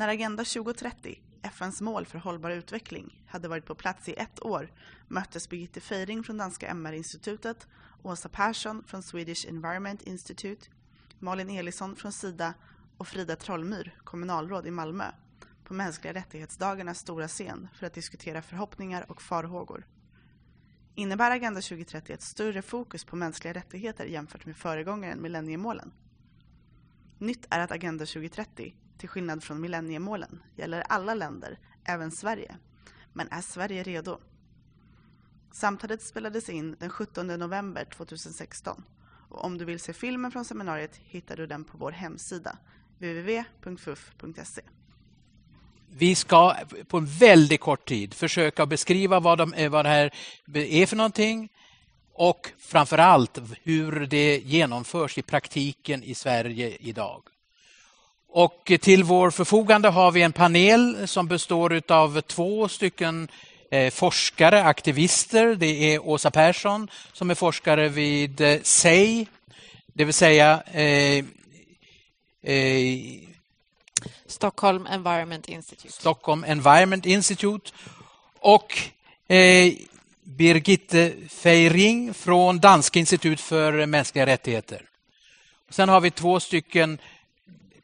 När Agenda 2030, FNs mål för hållbar utveckling, hade varit på plats i ett år möttes Birgitte Feiring från danska MR-institutet, Åsa Persson från Swedish Environment Institute, Malin Elisson från Sida och Frida Trollmyr, kommunalråd i Malmö, på mänskliga rättighetsdagarnas stora scen för att diskutera förhoppningar och farhågor. Innebär Agenda 2030 ett större fokus på mänskliga rättigheter jämfört med föregångaren millenniemålen? Nytt är att Agenda 2030, till skillnad från millenniemålen, gäller alla länder, även Sverige. Men är Sverige redo? Samtalet spelades in den 17 november 2016 och om du vill se filmen från seminariet hittar du den på vår hemsida www.fuf.se. Vi ska på en väldigt kort tid försöka beskriva vad, de, eh, vad det här är för någonting och framför allt hur det genomförs i praktiken i Sverige idag. Och till vår förfogande har vi en panel som består av två stycken eh, forskare, aktivister. Det är Åsa Persson som är forskare vid eh, SEI, det vill säga eh, eh, Stockholm Environment Institute. Stockholm Environment Institute. Och eh, Birgitte Feiring från Danska institut för mänskliga rättigheter. Sen har vi två stycken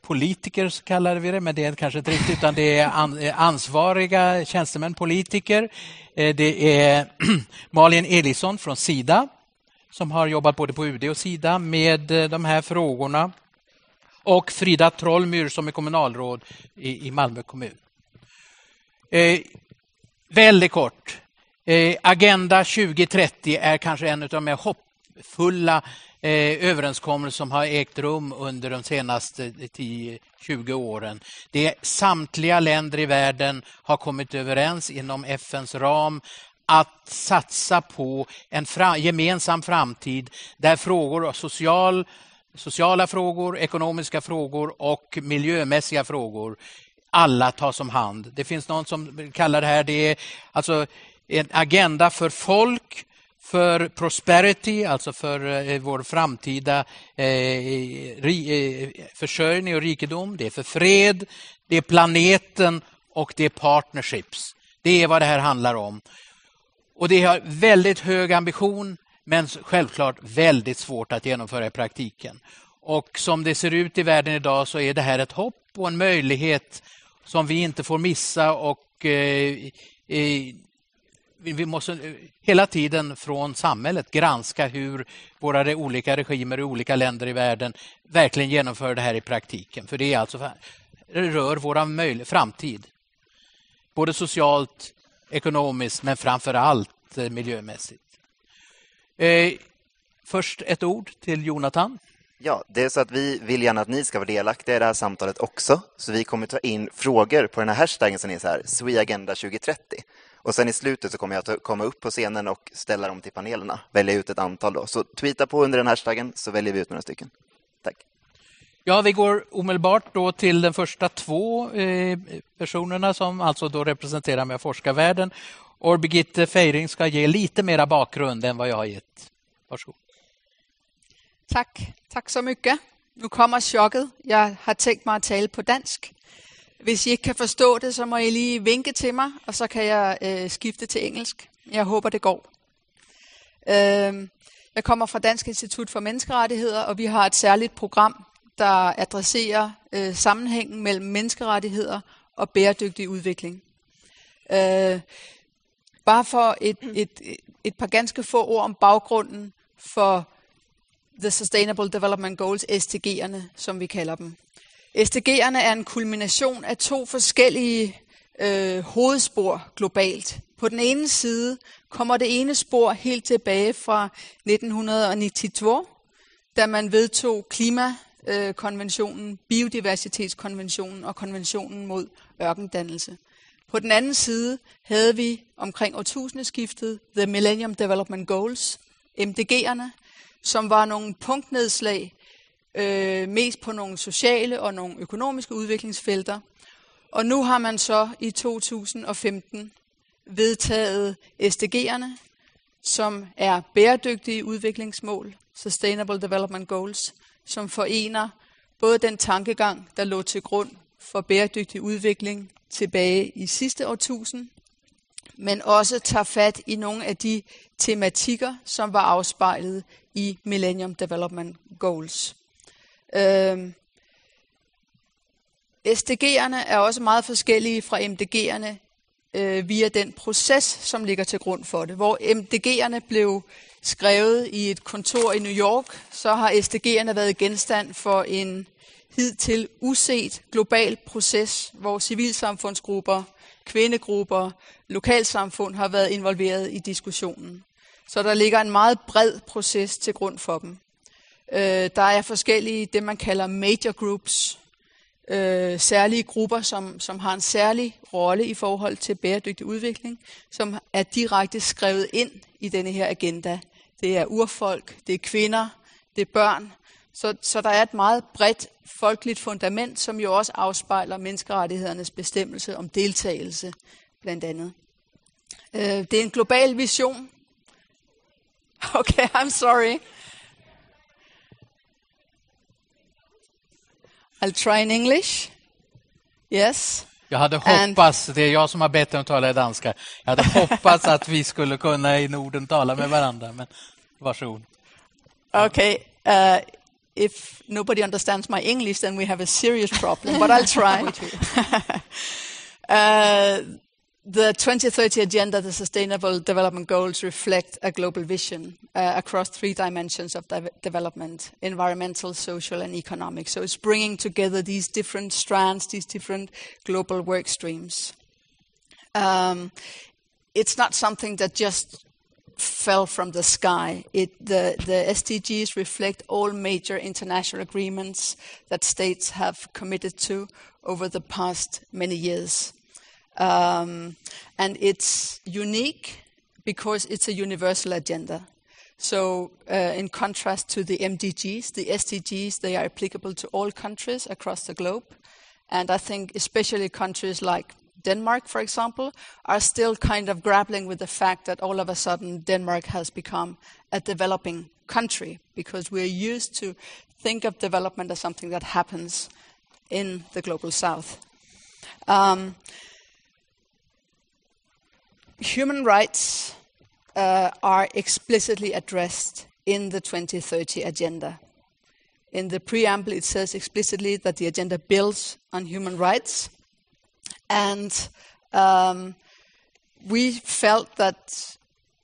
politiker, så kallar vi det, men det är kanske inte riktigt, utan det är eh, ansvariga tjänstemän, politiker. Eh, det är Malin Elisson från Sida, som har jobbat både på UD och Sida med eh, de här frågorna. Och Frida Trollmyr som är kommunalråd i Malmö kommun. Väldigt kort. Agenda 2030 är kanske en av de mer hoppfulla Eh, överenskommelser som har ägt rum under de senaste 10-20 åren. Det är samtliga länder i världen har kommit överens inom FNs ram att satsa på en fra gemensam framtid där frågor av social, sociala frågor, ekonomiska frågor och miljömässiga frågor alla tas om hand. Det finns någon som kallar det här det är alltså en agenda för folk, för prosperity, alltså för eh, vår framtida eh, eh, försörjning och rikedom. Det är för fred, det är planeten och det är partnerships. Det är vad det här handlar om. Och det har väldigt hög ambition men självklart väldigt svårt att genomföra i praktiken. Och som det ser ut i världen idag så är det här ett hopp och en möjlighet som vi inte får missa och eh, eh, vi måste eh, hela tiden från samhället granska hur våra olika regimer i olika länder i världen verkligen genomför det här i praktiken. För det är alltså det rör vår framtid. Både socialt, ekonomiskt men framför allt eh, miljömässigt. Eh, först ett ord till Jonathan. Ja, det är så att vi vill gärna att ni ska vara delaktiga i det här samtalet också. Så vi kommer ta in frågor på den här hashtaggen som är så här, SweAgenda 2030. Och sen i slutet så kommer jag att komma upp på scenen och ställa dem till panelerna, välja ut ett antal då. Så tweeta på under den hashtaggen så väljer vi ut några stycken. Tack. Ja, vi går omedelbart då till den första två eh, personerna som alltså då representerar med forskarvärlden. Och Birgitte Feiring ska ge lite mera bakgrund än vad jag har gett. Varsågod. Tack, tack så mycket. Nu kommer chocket. Jag har tänkt mig att tala på dansk. Hvis I ikke kan forstå det, så må I lige vinke til mig, og så kan jeg øh, skifte til engelsk. Jeg håber, det går. Øh, jeg kommer fra Dansk Institut for Menneskerettigheder, og vi har et særligt program, der adresserer øh, sammenhængen mellem menneskerettigheder og bæredygtig udvikling. Øh, bare for et, et, et par ganske få ord om baggrunden for The Sustainable Development Goals, SDG'erne, som vi kalder dem. SDG'erne er en kulmination af to forskellige øh, hovedspor globalt. På den ene side kommer det ene spor helt tilbage fra 1992, da man vedtog klimakonventionen, øh, biodiversitetskonventionen og konventionen mod ørkendannelse. På den anden side havde vi omkring årtusindeskiftet The Millennium Development Goals, MDG'erne, som var nogle punktnedslag øh, mest på nogle sociale og nogle økonomiske udviklingsfelter. Og nu har man så i 2015 vedtaget SDG'erne, som er bæredygtige udviklingsmål, Sustainable Development Goals, som forener både den tankegang, der lå til grund for bæredygtig udvikling tilbage i sidste årtusind, men også tager fat i nogle af de tematikker, som var afspejlet i Millennium Development Goals. Øh, SDG'erne er også meget forskellige fra MDG'erne øh, via den proces, som ligger til grund for det. Hvor MDG'erne blev skrevet i et kontor i New York, så har SDG'erne været genstand for en hidtil uset global proces, hvor civilsamfundsgrupper, kvindegrupper, lokalsamfund har været involveret i diskussionen. Så der ligger en meget bred proces til grund for dem. Øh, der er forskellige, det man kalder major groups, øh, særlige grupper, som, som har en særlig rolle i forhold til bæredygtig udvikling, som er direkte skrevet ind i denne her agenda. Det er urfolk, det er kvinder, det er børn. Så, så der er et meget bredt folkeligt fundament, som jo også afspejler menneskerettighedernes bestemmelse om deltagelse, blandt andet. Øh, det er en global vision. Okay, I'm sorry. I'll try in English. Yes. Jag hade hoppats, det är jag som har bett dem tala i danska, jag hade hoppats att vi skulle kunna i Norden tala med varandra, men varsågod. Okay, uh, if nobody understands my English then we have a serious problem, but I'll try. uh, the 2030 Agenda, the Sustainable Development Goals, reflect a global vision uh, across three dimensions of de- development environmental, social, and economic. So it's bringing together these different strands, these different global work streams. Um, it's not something that just fell from the sky. It, the, the SDGs reflect all major international agreements that states have committed to over the past many years. Um, and it's unique because it's a universal agenda. So, uh, in contrast to the MDGs, the SDGs, they are applicable to all countries across the globe. And I think especially countries like Denmark, for example, are still kind of grappling with the fact that all of a sudden Denmark has become a developing country because we're used to think of development as something that happens in the global south. Um, human rights uh, are explicitly addressed in the 2030 agenda. In the preamble, it says explicitly that the agenda builds on human rights. And um, we felt that,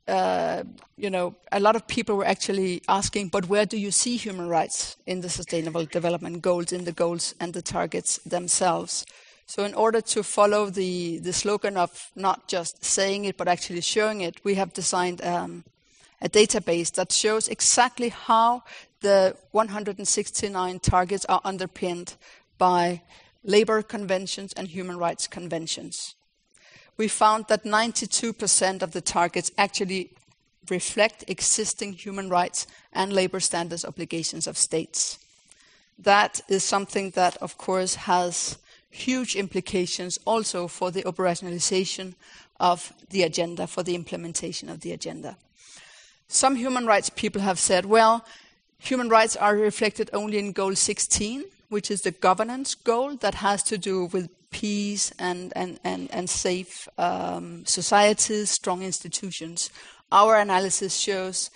uh, you know, a lot of people were actually asking, but where do you see human rights in the Sustainable Development Goals, in the goals and the targets themselves? So, in order to follow the, the slogan of not just saying it but actually showing it, we have designed um, a database that shows exactly how the 169 targets are underpinned by labor conventions and human rights conventions. We found that 92% of the targets actually reflect existing human rights and labor standards obligations of states. That is something that, of course, has huge implications also for the operationalization of the agenda, for the implementation of the agenda. Some human rights people have said, well, human rights are reflected only in Goal 16, which is the governance goal that has to do with peace and, and, and, and safe um, societies, strong institutions. Our analysis shows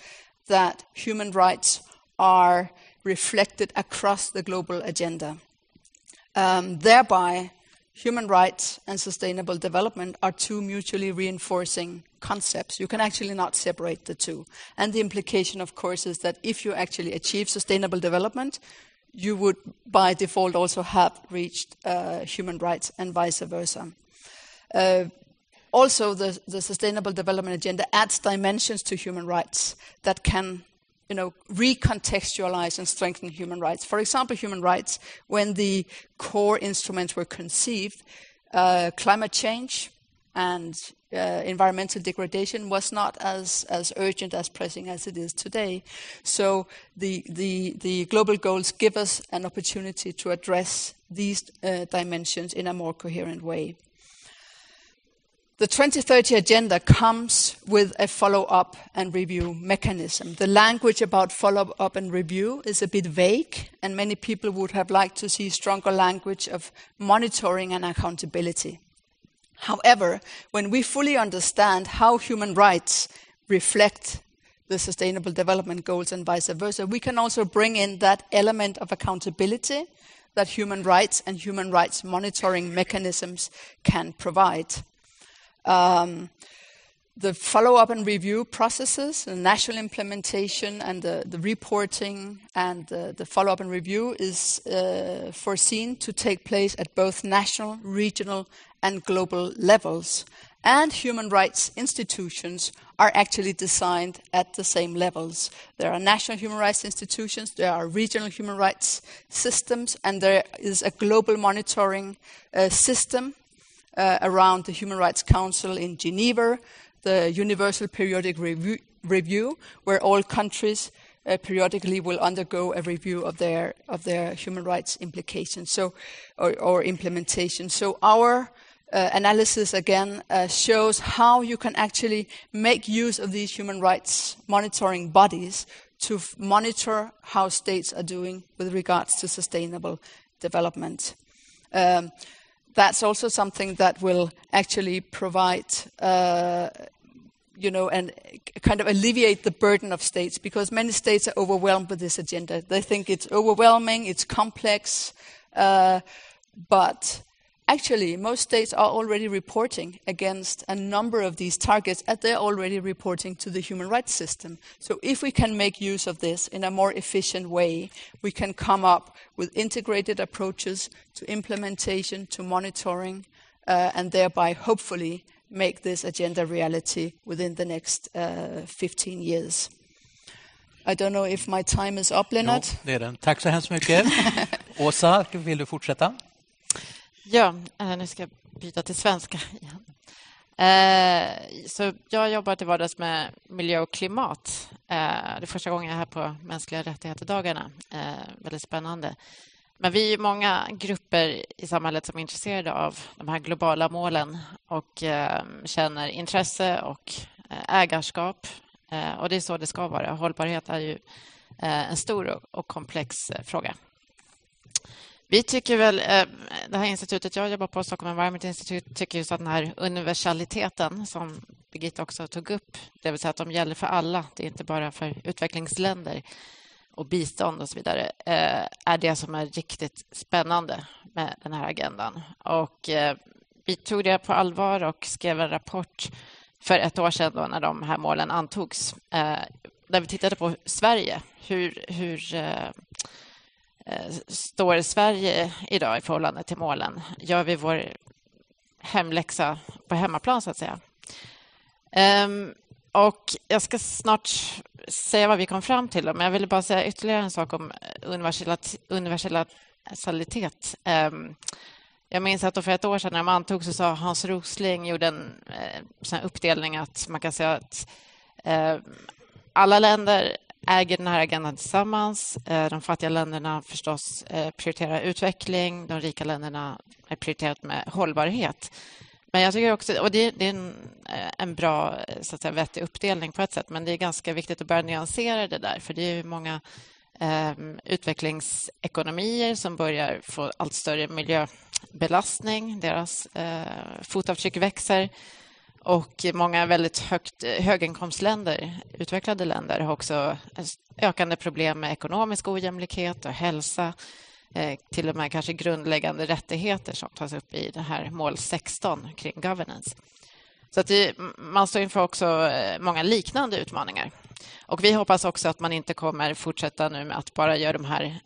that human rights are reflected across the global agenda. Um, thereby, human rights and sustainable development are two mutually reinforcing concepts. You can actually not separate the two. And the implication, of course, is that if you actually achieve sustainable development, you would by default also have reached uh, human rights and vice versa. Uh, also, the, the Sustainable Development Agenda adds dimensions to human rights that can you know, recontextualize and strengthen human rights. For example, human rights, when the core instruments were conceived, uh, climate change and uh, environmental degradation was not as, as urgent, as pressing as it is today. So the, the, the global goals give us an opportunity to address these uh, dimensions in a more coherent way. The 2030 agenda comes with a follow up and review mechanism. The language about follow up and review is a bit vague, and many people would have liked to see stronger language of monitoring and accountability. However, when we fully understand how human rights reflect the Sustainable Development Goals and vice versa, we can also bring in that element of accountability that human rights and human rights monitoring mechanisms can provide. Um, the follow-up and review processes, the national implementation and the, the reporting and the, the follow-up and review is uh, foreseen to take place at both national, regional and global levels. And human rights institutions are actually designed at the same levels. There are national human rights institutions, there are regional human rights systems, and there is a global monitoring uh, system uh, around the Human Rights Council in Geneva, the Universal Periodic Review, review where all countries uh, periodically will undergo a review of their of their human rights implications, so or, or implementation. So our uh, analysis again uh, shows how you can actually make use of these human rights monitoring bodies to f- monitor how states are doing with regards to sustainable development. Um, that's also something that will actually provide, uh, you know, and kind of alleviate the burden of states because many states are overwhelmed with this agenda. They think it's overwhelming, it's complex, uh, but Actually, most states are already reporting against a number of these targets, and they're already reporting to the human rights system. So, if we can make use of this in a more efficient way, we can come up with integrated approaches to implementation, to monitoring, uh, and thereby hopefully make this agenda reality within the next uh, 15 years. I don't know if my time is up, Lennart. Jo, det är den. Tack så hemskt mycket. Åsa, vill du fortsätta? Ja, eh, nu ska jag byta till svenska igen. Eh, så jag jobbar till vardags med miljö och klimat. Eh, det är första gången jag är här på mänskliga rättigheter-dagarna. Väldigt spännande. Men vi är många grupper i samhället som är intresserade av de här globala målen och känner intresse och ägarskap. Och det är så det ska vara. Hållbarhet är ju en stor och komplex fråga. Vi tycker väl, eh, det här institutet jag jobbar på, Stockholm Environment Institute, tycker just att den här universaliteten som Birgitta också tog upp, det vill säga att de gäller för alla, det är inte bara för utvecklingsländer och bistånd och så vidare, eh, är det som är riktigt spännande med den här agendan. Och eh, vi tog det på allvar och skrev en rapport för ett år sedan då när de här målen antogs, där vi tittade på Sverige, hur, hur Eh, står Sverige idag i förhållande till målen? Gör vi vår hemläxa på hemmaplan, så att säga? Ehm, och jag ska snart säga vad vi kom fram till, men jag vill bara säga ytterligare en sak om eh, universalitet. Ehm, jag minns att för ett år sedan när de antogs så sa Hans Rosling gjorde en eh, sån uppdelning att man kan säga att ehm, alla länder äger den här agendan tillsammans. Eh, de fattiga länderna förstås eh, prioriterar utveckling. De rika länderna är prioriterat med hållbarhet. Men jag tycker också, och det, är en, eh, en bra, så att säga, vettig uppdelning på ett sätt, men det är ganska viktigt att börja nyansera det där, för det är många eh, utvecklingsekonomier som börjar få allt större miljöbelastning. Deras eh, fotavtryck växer. Och många väldigt högt, eh, höginkomstländer, utvecklade länder, har också ökande problem med ekonomisk ojämlikhet och hälsa. Eh, till och med kanske grundläggande rättigheter som tas upp i det här mål 16 kring governance. Så att det, man står inför också eh, många liknande utmaningar. Och vi hoppas också att man inte kommer fortsätta nu med att bara göra de här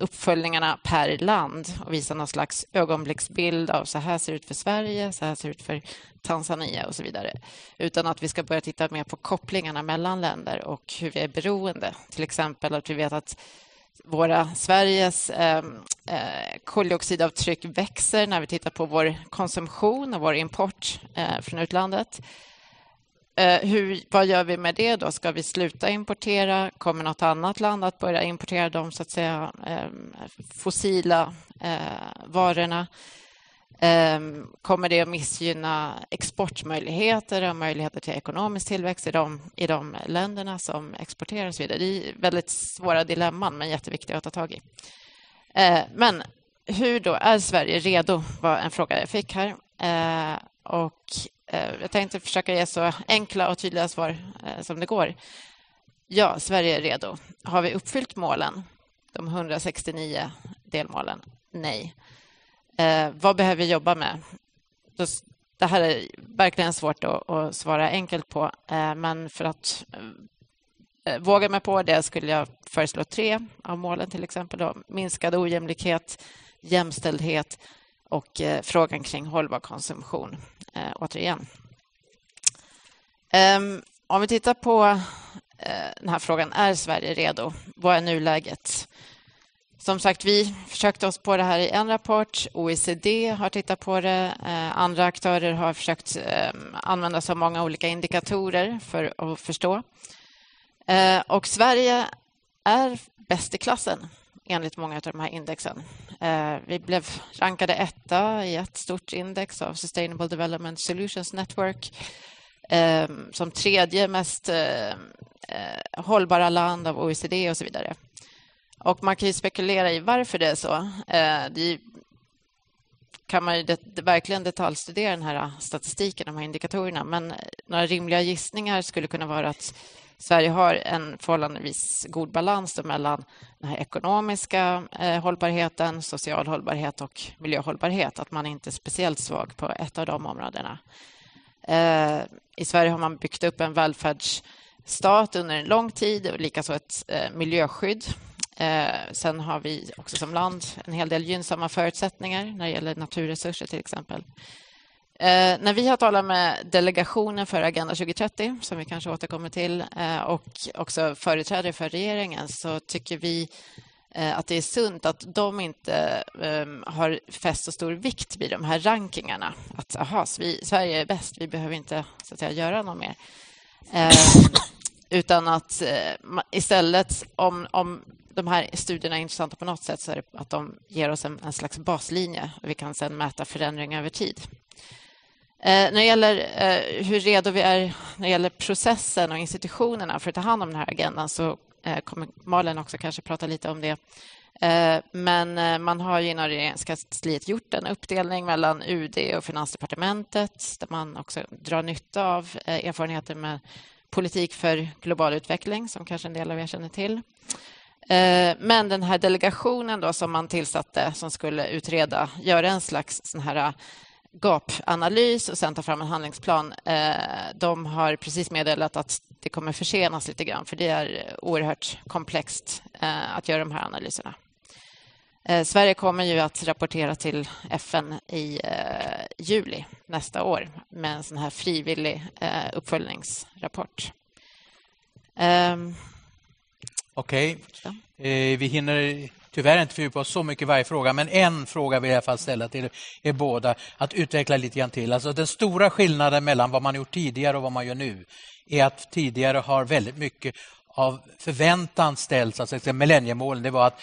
uppföljningarna per land och visa någon slags ögonblicksbild av så här ser det ut för Sverige, så här ser det ut för Tanzania och så vidare. Utan att vi ska börja titta mer på kopplingarna mellan länder och hur vi är beroende. Till exempel att vi vet att våra, Sveriges ehm, eh, koldioxidavtryck växer när vi tittar på vår konsumtion och vår import eh, från utlandet. Eh, hur, vad gör vi med det då? Ska vi sluta importera? Kommer något annat land att börja importera de så att säga, ehm, fossila eh, varorna? Ehm, kommer det att missgynna exportmöjligheter och möjligheter till ekonomisk tillväxt i de, i de länderna som exporterar och så vidare? Det är väldigt svåra dilemman, men jätteviktiga att ta tag i. Eh, men hur då? Är Sverige redo? var en fråga jag fick här. Och Eh, jag tänkte försöka ge så enkla och tydliga svar eh, som det går. Ja, Sverige är redo. Har vi uppfyllt målen? De 169 delmålen? Nej. Eh, vad behöver vi jobba med? Det här är verkligen svårt att, svara enkelt på, eh, men för att våga mig på det skulle jag föreslå tre av målen, till exempel då. minskad ojämlikhet, jämställdhet och eh, frågan kring hållbar konsumtion, eh, återigen. Um, om vi tittar på eh, den här frågan, är Sverige redo? Vad är nuläget? Som sagt, vi försökte oss på det här i en rapport. OECD har tittat på det. Eh, andra aktörer har försökt eh, använda sig av många olika indikatorer för att förstå. Eh, och Sverige är bäst i klassen enligt många av de här indexen. Eh, vi blev rankade etta i ett stort index av Sustainable Development Solutions Network ehm, som tredje mest eh, eh, hållbara land av OECD och så vidare. Och man kan ju spekulera i varför det är så. Det kan man ju det verkligen detaljstudera den här statistiken, de här indikatorerna. Men några rimliga gissningar skulle kunna vara att Sverige har en förhållandevis god balans mellan den här ekonomiska eh, hållbarheten, social hållbarhet och miljöhållbarhet. Att man inte är speciellt svag på ett av de områdena. Eh, I Sverige har man byggt upp en välfärdsstat under en lång tid och likaså ett eh, miljöskydd Eh, sen har vi också som land en hel del gynnsamma förutsättningar när det gäller naturresurser till exempel. Eh, när vi har talat med delegationen för Agenda 2030, som vi kanske återkommer till, eh, och också företrädare för regeringen, så tycker vi eh, att det är sunt att de inte ehm, har fäst så stor vikt vid de här rankingarna. Att aha, vi, Sverige är bäst, vi behöver inte så att säga, göra något mer. Eh, utan att eh, istället, om, om de här studierna är intressanta på något sätt så är det att de ger oss en, en slags baslinje och vi kan sedan mäta förändring över tid. Eh, när det gäller eh, hur redo vi är när det gäller processen och institutionerna för att ta hand om den här agendan så eh, kommer Malin också kanske prata lite om det. Men man har ju inom regeringskansliet gjort en uppdelning mellan UD och Finansdepartementet där man också drar nytta av erfarenheter med politik för global utveckling som kanske en del av er känner till. Men den här delegationen då som man tillsatte som skulle utreda, göra en slags sån här gapanalys och sen ta fram en handlingsplan. Eh, de har precis meddelat att det kommer försenas lite grann för det är oerhört komplext att göra de här analyserna. Sverige kommer ju att rapportera till FN i juli nästa år med en sån här frivillig uppföljningsrapport. Ehm, Okej. Okay. Eh, vi hinner tyvärr inte fördjupa oss så mycket i varje fråga, men en fråga vill jag i alla fall ställa till er båda att utveckla lite grann till. Alltså den stora skillnaden mellan vad man gjort tidigare och vad man gör nu är att tidigare har väldigt mycket av förväntan ställts, alltså millenniemålen, det var att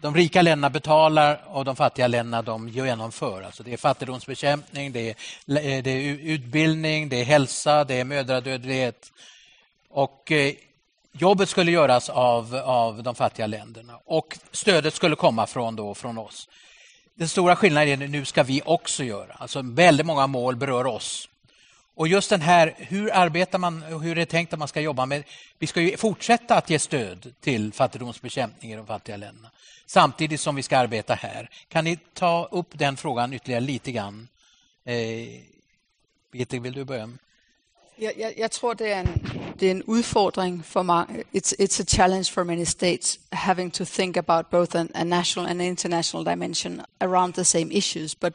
de rika länderna betalar och de fattiga länderna de genomför. Alltså det är fattigdomsbekämpning, det är, eh, det är utbildning, det är hälsa, det är mödradödlighet. Och eh, Jobbet skulle göras av, av de fattiga länderna och stödet skulle komma från, då, från oss. Den stora skillnaden är att nu ska vi också göra. Alltså väldigt många mål berör oss. Och just den här, hur arbetar man och hur är det tänkt att man ska jobba med? Vi ska ju fortsätta att ge stöd till fattigdomsbekämpning i de fattiga länderna samtidigt som vi ska arbeta här. Kan ni ta upp den frågan ytterligare lite grann? Eh, Birgitte, vill du börja? Jeg, jeg, jeg tror, det er, en, det er en udfordring for mange. It's, it's a challenge for many states having to think about both an, a national and international dimension around the same issues. But,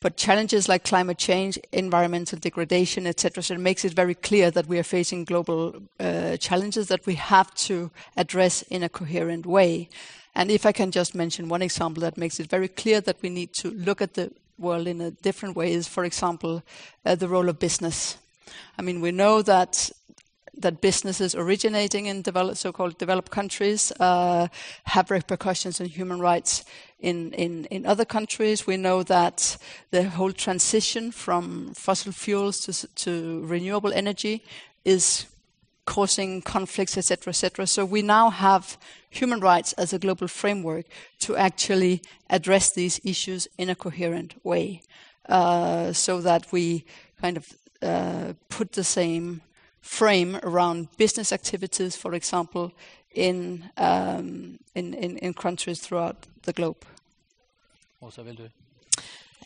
but challenges like climate change, environmental degradation, etc., so it makes it very clear that we are facing global uh, challenges that we have to address in a coherent way. And if I can just mention one example that makes it very clear that we need to look at the world in a different way is, for example, uh, the role of business I mean, we know that that businesses originating in develop, so-called developed countries uh, have repercussions on human rights in, in, in other countries. We know that the whole transition from fossil fuels to, to renewable energy is causing conflicts, etc., etc. So we now have human rights as a global framework to actually address these issues in a coherent way, uh, so that we kind of uh, put the same frame around business activities, for example, in, um, in, in, in countries throughout the globe. Åsa, vill du?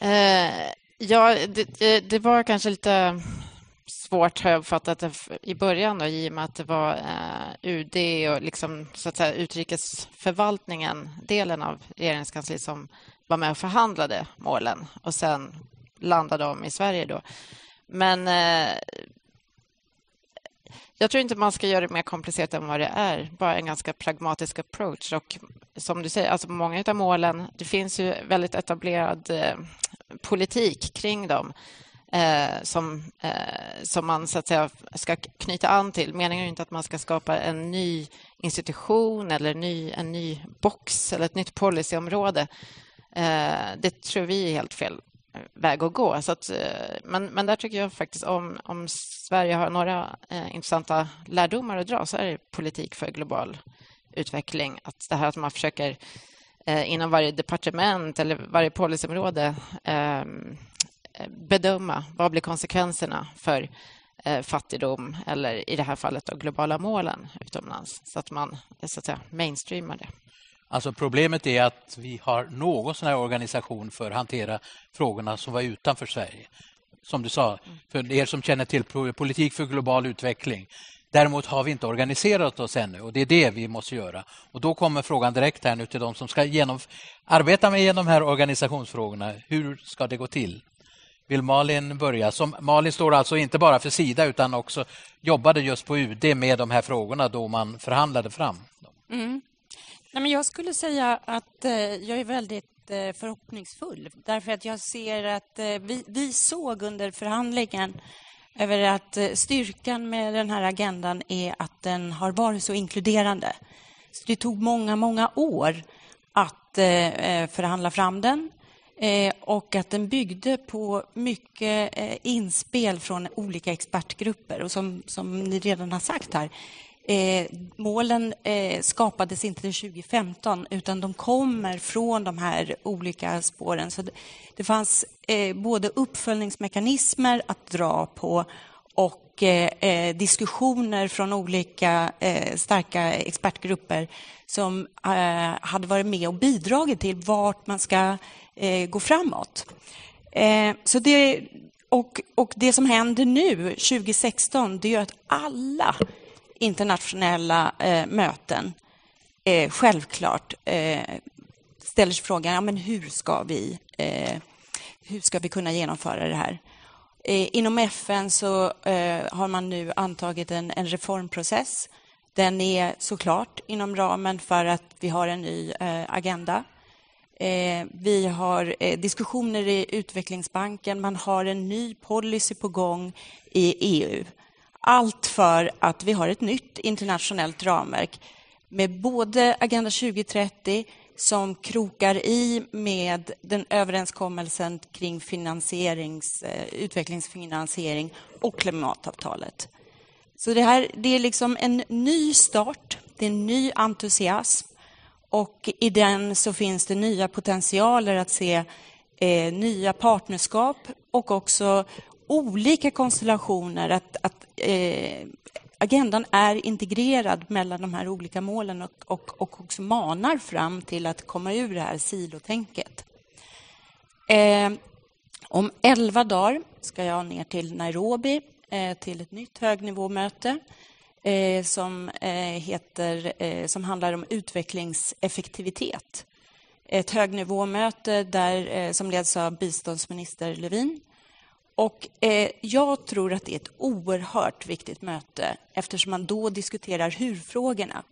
Eh, ja, det, det, var kanske lite svårt har jag uppfattat det i början då, i och med att det var eh, UD och liksom, så att säga, utrikesförvaltningen, delen av regeringskansliet som var med och förhandlade målen och sen landade de i Sverige då. Men eh, jag tror inte man ska göra det mer komplicerat än vad det är. Bara en ganska pragmatisk approach. Och som du säger, alltså många av målen, det finns ju väldigt etablerad eh, politik kring dem eh, som, eh, som man så att säga ska knyta an till. Meningen är inte att man ska skapa en ny institution eller ny, en ny box eller ett nytt policyområde. Eh, det tror vi är helt fel väg att gå. Så att, eh, men, men där tycker jag faktiskt om, om Sverige har några eh, intressanta lärdomar att dra så är det politik för global utveckling. Att det här att man försöker eh, inom varje departement eller varje policyområde eh, bedöma vad blir konsekvenserna för eh, fattigdom eller i det här fallet då, globala målen utomlands så att man så att säga, mainstreamar det. Alltså problemet är att vi har någon sån här organisation för att hantera frågorna som var utanför Sverige. Som du sa, för er som känner till politik för global utveckling. Däremot har vi inte organiserat oss ännu och det är det vi måste göra. Och Då kommer frågan direkt här nu till de som ska genom, arbeta med de här organisationsfrågorna. Hur ska det gå till? Vill Malin börja? Som, Malin står alltså inte bara för Sida utan också jobbade just på UD med de här frågorna då man förhandlade fram dem. Mm. Nej, men jag skulle säga att eh, jag är väldigt eh, förhoppningsfull därför att jag ser att eh, vi, vi såg under förhandlingen över att eh, styrkan med den här agendan är att den har varit så inkluderande. Så det tog många, många år att eh, eh förhandla fram den eh, och att den byggde på mycket eh, inspel från olika expertgrupper. Och som, som ni redan har sagt här, Eh, målen eh, skapades inte 2015 utan de kommer från de här olika spåren. Så det, det fanns eh, både uppföljningsmekanismer att dra på och eh, eh diskussioner från olika eh, starka expertgrupper som eh, hade varit med och bidragit till vart man ska eh, gå framåt. så det, och, och det som händer nu, 2016, det är att alla internationella eh, möten eh, självklart eh, ställer sig frågan ja, men hur, ska vi, eh, hur ska vi kunna genomföra det här. Eh, inom FN så eh, har man nu antagit en, en, reformprocess. Den är såklart inom ramen för att vi har en ny eh, agenda. Eh, vi har eh, diskussioner i utvecklingsbanken. Man har en ny policy på gång i EU. Allt för att vi har ett nytt internationellt ramverk med både Agenda 2030 som krokar i med den överenskommelsen kring finansierings, eh, utvecklingsfinansiering och klimatavtalet. Så det här det är liksom en ny start, det är en ny entusiasm och i den så finns det nya potentialer att se eh, nya partnerskap och också olika konstellationer, att, att eh, agendan är integrerad mellan de här olika målen och, och, och också manar fram till att komma ur det här silotänket. Eh, om elva dagar ska jag ner till Nairobi eh, till ett nytt högnivåmöte eh, som, eh, heter, eh, som handlar om utvecklingseffektivitet. Ett högnivåmöte där, eh, som leds av biståndsminister Lövin och eh, jag tror att det är ett oerhört viktigt möte eftersom man då diskuterar hur-frågorna.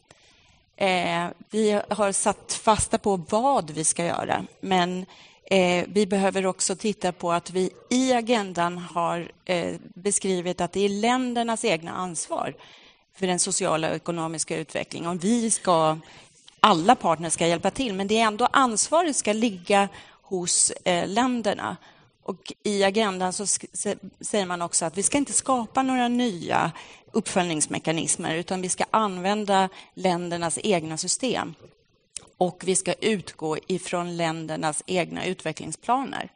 Eh, vi har satt fasta på vad vi ska göra, men eh, vi behöver också titta på att vi i agendan har eh, beskrivit att det är ländernas egna ansvar för den sociala och ekonomiska utvecklingen. Om vi ska alla partner ska hjälpa till, men det är ändå ansvaret ska ligga hos eh, länderna. Och I agendan så säger man också att vi ska inte skapa några nya uppföljningsmekanismer utan vi ska använda ländernas egna system. Och vi ska utgå ifrån ländernas egna utvecklingsplaner.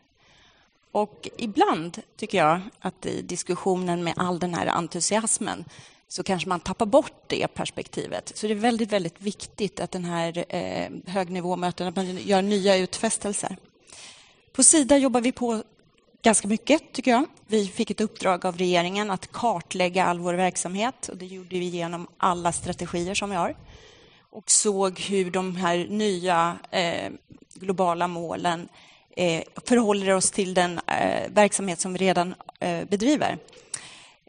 Och ibland tycker jag att i diskussionen med all den här entusiasmen så kanske man tappar bort det perspektivet. Så det är väldigt, väldigt viktigt att den här eh, högnivåmötena, att man gör nya utfästelser. På Sida jobbar vi på ganska mycket, tycker jag. Vi fick ett uppdrag av regeringen att kartlägga all vår verksamhet och det gjorde vi genom alla strategier som vi har och såg hur de här nya eh, globala målen eh, förhåller oss till den eh, verksamhet som vi redan eh, bedriver.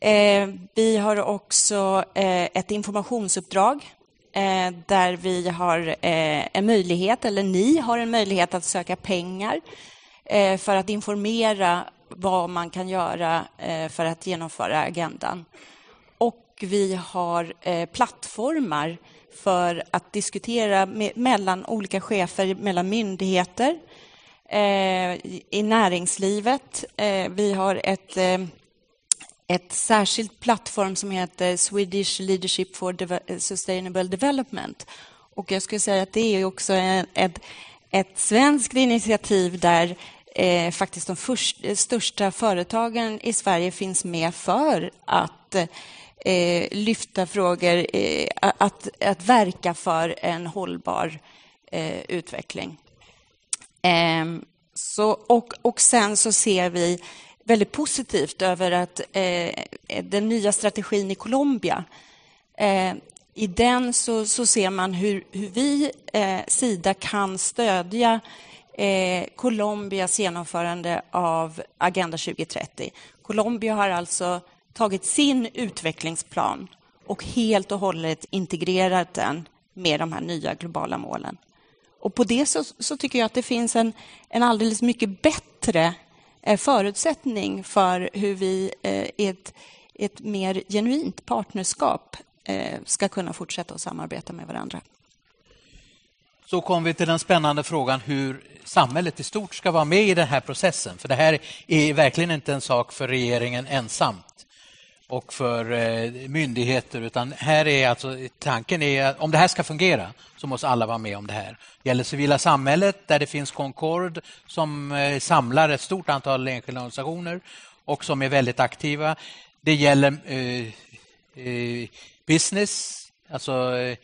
Eh, vi har också eh, ett informationsuppdrag eh, där vi har eh, en möjlighet, eller ni har en möjlighet att söka pengar Eh, för att informera vad man kan göra eh, för att genomföra agendan. Och vi har eh, plattformar för att diskutera med, mellan olika chefer, mellan myndigheter, eh, i näringslivet. Eh, vi har ett, eh, ett särskilt plattform som heter Swedish Leadership for Sustainable Development. Och jag skulle säga att det är också ett, ett svenskt initiativ där eh, faktiskt de först, eh, största företagen i Sverige finns med för att eh, lyfta frågor, eh, att, att verka för en hållbar eh, utveckling. Ehm, så, och, och sen så ser vi väldigt positivt över att eh, den nya strategin i Colombia eh, i den så, så, ser man hur, hur vi, eh, Sida, kan stödja eh, Colombias genomförande av Agenda 2030. Colombia har alltså tagit sin utvecklingsplan och helt och hållet integrerat den med de här nya globala målen. Och på det så, så tycker jag att det finns en, en alldeles mycket bättre eh, förutsättning för hur vi eh, i ett, ett mer genuint partnerskap eh, ska kunna fortsätta att samarbeta med varandra. Så kommer vi till den spännande frågan hur samhället i stort ska vara med i den här processen. För det här är verkligen inte en sak för regeringen ensamt och för eh, myndigheter. Utan här är alltså, tanken är att om det här ska fungera så måste alla vara med om det här. Det gäller civila samhället där det finns Concord som eh, samlar ett stort antal enskilda organisationer och som är väldigt aktiva. Det gäller eh, eh, business, alltså eh,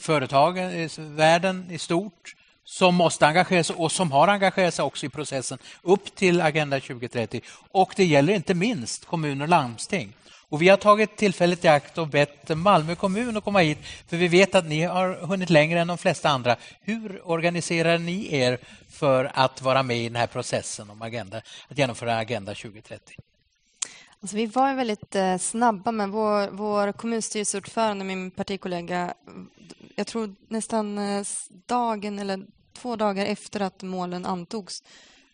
företagen, världen i stort som måste engagera sig och som har engagerat sig också i processen upp till Agenda 2030. Och det gäller inte minst kommuner och landsting. Och vi har tagit tillfället i akt och bett Malmö kommun att komma hit för vi vet att ni har hunnit längre än de flesta andra. Hur organiserar ni er för att vara med i den här processen om agenda, att genomföra Agenda 2030? Alltså vi var väldigt eh, snabba men vår, vår kommunstyrelseordförande, min partikollega, jag tror nästan eh, dagen eller två dagar efter att målen antogs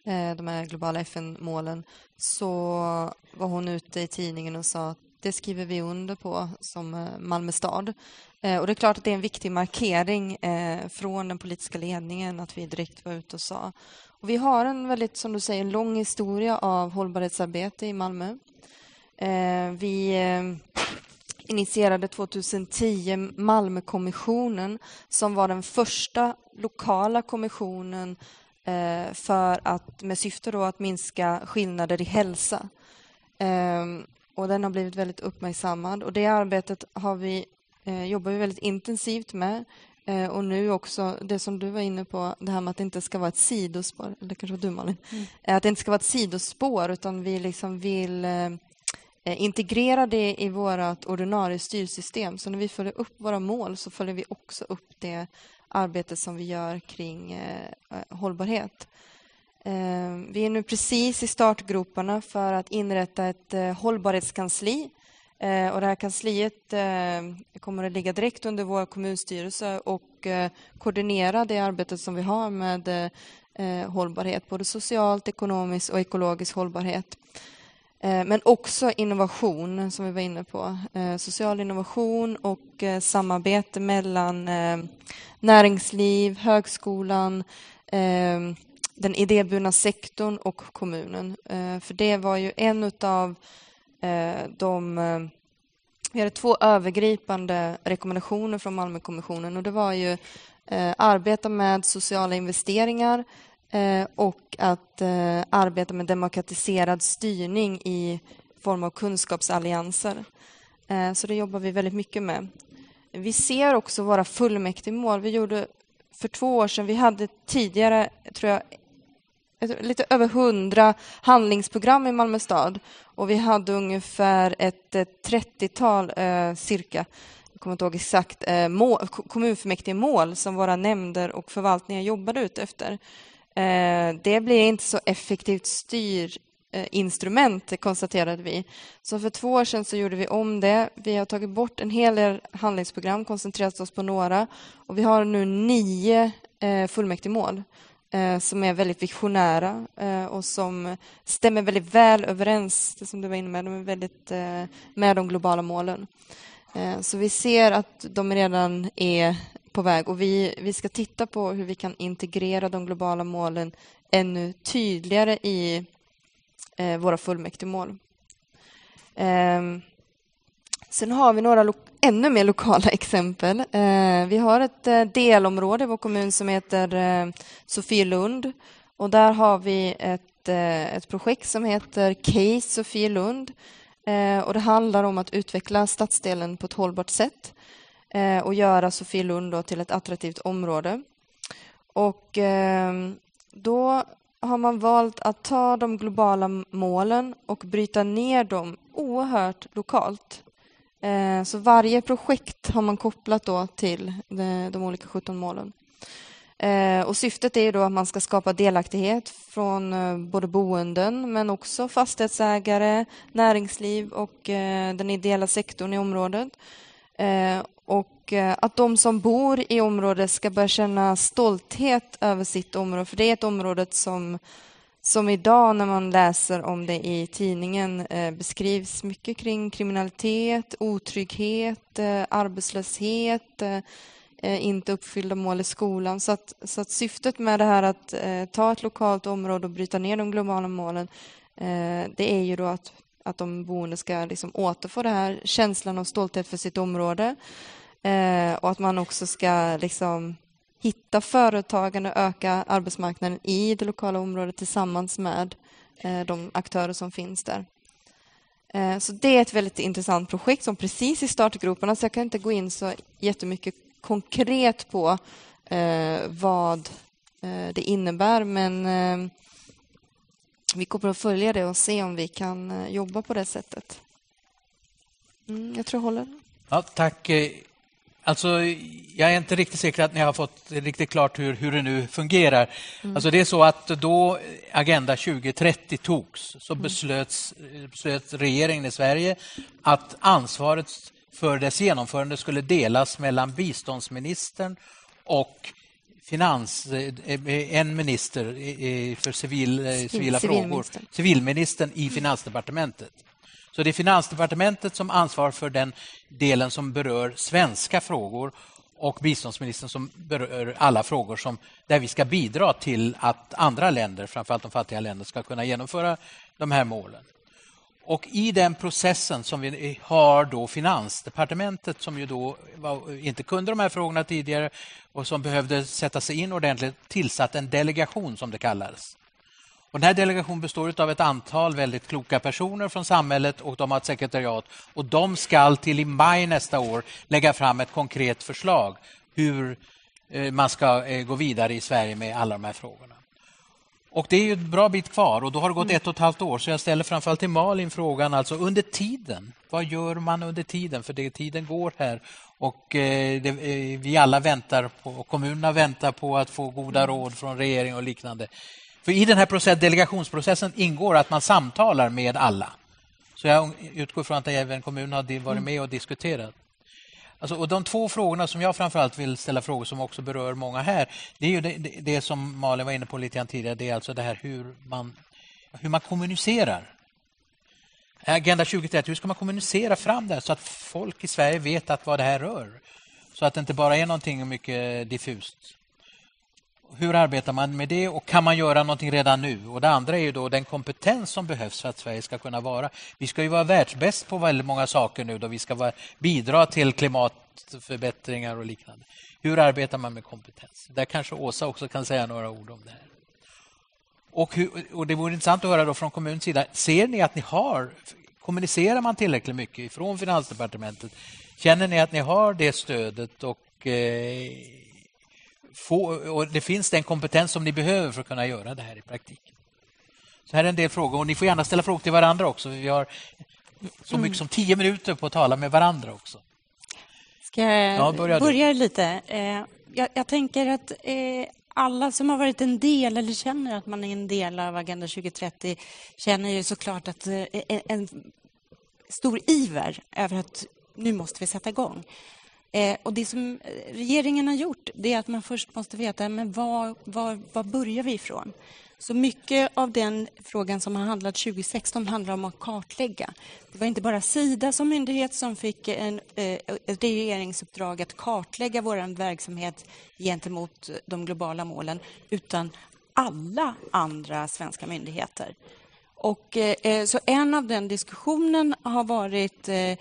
Eh, de här globala FN-målen så var hon ute i tidningen och sa att det skriver vi under på som eh, Malmö stad. Eh, och det är klart att det är en viktig markering eh, från den politiska ledningen att vi direkt var ute och sa. Och vi har en väldigt, som du säger, lång historia av hållbarhetsarbete i Malmö. Vi initierade 2010 Malmökommissionen som var den första lokala kommissionen Eh, för att, med syfte då att minska skillnader i hälsa. Ehm, och den har blivit väldigt uppmärksammad och det arbetet har vi, eh, jobbar vi väldigt intensivt med. Eh, och nu också det som du var inne på, det här med att det inte ska vara ett sidospår, eller kanske var du Malin, mm. att det inte ska vara ett sidospår utan vi liksom vill Eh, integrera det i vårt ordinarie styrsystem. Så när vi följer upp våra mål så följer vi också upp det arbete som vi gör kring eh, eh, hållbarhet. Eh, vi är nu precis i startgroparna för att inrätta ett eh, hållbarhetskansli. Eh, och det här kansliet eh, kommer att ligga direkt under vår kommunstyrelse och eh, koordinera det arbetet som vi har med hållbarhet, både socialt, ekonomiskt och ekologisk hållbarhet. Eh, men också innovation, som vi var inne på. Eh, social innovation och eh, samarbete mellan näringsliv, högskolan, den idéburna sektorn och kommunen. För det var ju en av de... Vi hade två övergripande rekommendationer från Malmökommissionen och det var ju arbeta med sociala investeringar Eh, och att eh, arbeta med demokratiserad styrning i form av kunskapsallianser. Eh, så det jobbar vi väldigt mycket med. Vi ser också våra fullmäktigemål. Vi gjorde för två år sedan, vi hade tidigare, tror jag, lite över hundra handlingsprogram i Malmö stad och vi hade ungefär ett 30-tal cirka, jag kommer inte ihåg exakt, kommunfullmäktigemål som våra nämnder och förvaltningar jobbade ut efter. Eh, det blir inte så effektivt styrinstrument, eh, konstaterade vi. Så för två år sedan så gjorde vi om det. Vi har tagit bort en hel del handlingsprogram, koncentrerat oss på några. Och vi har nu nio eh, fullmäktigemål som är väldigt visionära och som stämmer väldigt väl överens, det som du var inne med, de är väldigt med de globala målen. Så vi ser att de redan är på väg och vi, vi ska titta på hur vi kan integrera de globala målen ännu tydligare i eh, våra fullmäktigemål. Eh, sen har vi några ännu mer lokala exempel. Eh, vi har ett eh, delområde i vår kommun som heter eh, Sofielund och där har vi ett, eh, ett projekt som heter Case Sofielund eh, och det handlar om att utveckla stadsdelen på ett hållbart sätt eh, Eh, och göra Sofielund till ett attraktivt område. Och eh, då har man valt att ta de globala målen och bryta ner dem oerhört lokalt. Eh, så varje projekt har man kopplat då till de, de olika 17 målen. Eh, och syftet är då att man ska skapa delaktighet från eh, både boenden men också fastighetsägare, näringsliv och eh, den ideella sektorn i området. Eh, och eh, att de som bor i området ska börja känna stolthet över sitt område. För det är ett område som, som idag när man läser om det i tidningen eh, beskrivs mycket kring kriminalitet, otrygghet, eh, arbetslöshet, eh, inte uppfyllda mål i skolan. Så att, så att syftet med det här att ta ett lokalt område och bryta ner de globala målen det är ju då att att de boende ska liksom återfå den här känslan av stolthet för sitt område. Eh, och att man också ska liksom hitta företagande och öka arbetsmarknaden i det lokala området tillsammans med eh, de aktörer som finns där. Eh, så det är ett väldigt intressant projekt som precis i startgroparna, så jag kan inte gå in så jättemycket konkret på eh, vad eh, det innebär, men eh, vi kommer att följa det och se om vi kan jobba på det sättet. Mm, jag tror jag håller. Ja, tack. Alltså, jag är inte riktigt säker att ni har fått riktigt klart hur, hur det nu fungerar. Mm. Alltså, det är så att då Agenda 2030 togs så mm. beslöts, beslöt regeringen i Sverige att ansvaret för dess genomförande skulle delas mellan biståndsministern och finans, eh, en minister för civil, eh, civila frågor, civilministern i Finansdepartementet. Så det är Finansdepartementet som ansvarar för den delen som berör svenska frågor och biståndsministern som berör alla frågor som, där vi ska bidra till att andra länder, framförallt de fattiga länderna, ska kunna genomföra de här målen. Och i den processen som vi har då Finansdepartementet som ju då var, inte kunde de här frågorna tidigare och som behövde sätta sig in ordentligt tillsatt en delegation som det kallades. Och den här delegationen består av ett antal väldigt kloka personer från samhället och de har ett sekretariat. Och de ska till i maj nästa år lägga fram ett konkret förslag hur eh, man ska eh, gå vidare i Sverige med alla de här frågorna. Och Det är ju ett bra bit kvar och då har det gått ett och ett halvt år. Så jag ställer framförallt till Malin frågan, alltså under tiden, vad gör man under tiden? För det, tiden går här och eh, det, vi alla väntar på, och kommunerna väntar på att få goda råd från regering och liknande. För I den här process, delegationsprocessen ingår att man samtalar med alla. Så jag utgår från att även kommunen har varit mm. med och diskuterat. Alltså, och de två frågorna som jag framförallt vill ställa frågor som också berör många här, det är ju det, det, det som Malin var inne på lite grann tidigare, det är alltså det här hur man, hur man kommunicerar. Agenda 2030, hur ska man kommunicera fram det här så att folk i Sverige vet att vad det här rör? Så att det inte bara är någonting mycket diffust. Hur arbetar man med det och kan man göra någonting redan nu? Och Det andra är ju då den kompetens som behövs för att Sverige ska kunna vara... Vi ska ju vara världsbäst på väldigt många saker nu. Då vi ska vara, bidra till klimatförbättringar och liknande. Hur arbetar man med kompetens? Där kanske Åsa också kan säga några ord om det här. Och, hur, och Det vore intressant att höra då från kommunens sida. Ser ni att ni har... Kommunicerar man tillräckligt mycket från Finansdepartementet? Känner ni att ni har det stödet och, eh, få, och det finns den kompetens som ni behöver för att kunna göra det här i praktiken? Så här är en del frågor och ni får gärna ställa frågor till varandra också. Vi har så mycket som tio minuter på att tala med varandra också. Ska jag ja, börja, börja lite? Eh, jag, jag, tänker att eh, alla som har varit en del eller känner att man är en del av Agenda 2030 känner ju såklart att eh, en stor iver över att nu måste vi sätta igång. Eh, och det som eh, regeringen har gjort det är att man först måste veta men var, var, var börjar vi ifrån. Så mycket av den frågan som har handlat 2016 handlar om att kartlägga. Det var inte bara Sida som myndighet som fick en, eh, ett regeringsuppdrag att kartlägga vår verksamhet gentemot de globala målen utan alla andra svenska myndigheter. Och, eh, eh, så en av den diskussionen har varit eh,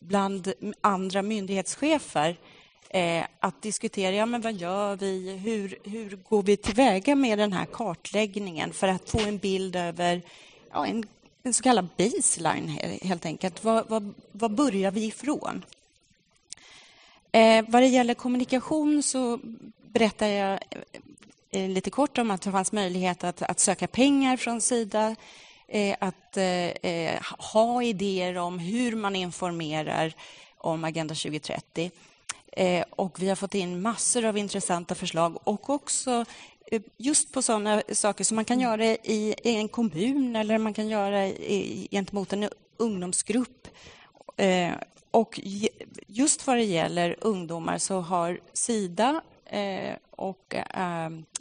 bland andra myndighetschefer eh, att diskutera ja, men vad gör vi, hur, hur går vi tillväga med den här kartläggningen för att få en bild över ja, en, en så kallad baseline, helt enkelt. Vad, vad, vad börjar vi ifrån? Eh, vad det gäller kommunikation så berättar jag eh, lite kort om att det fanns möjlighet att, att söka pengar från Sida att eh, eh, ha idéer om hur man informerar om Agenda 2030. Och vi har fått in massor av intressanta förslag och också just på sådana saker som man kan göra i en kommun eller man kan göra gentemot en ungdomsgrupp. Och just vad det gäller ungdomar så har Sida och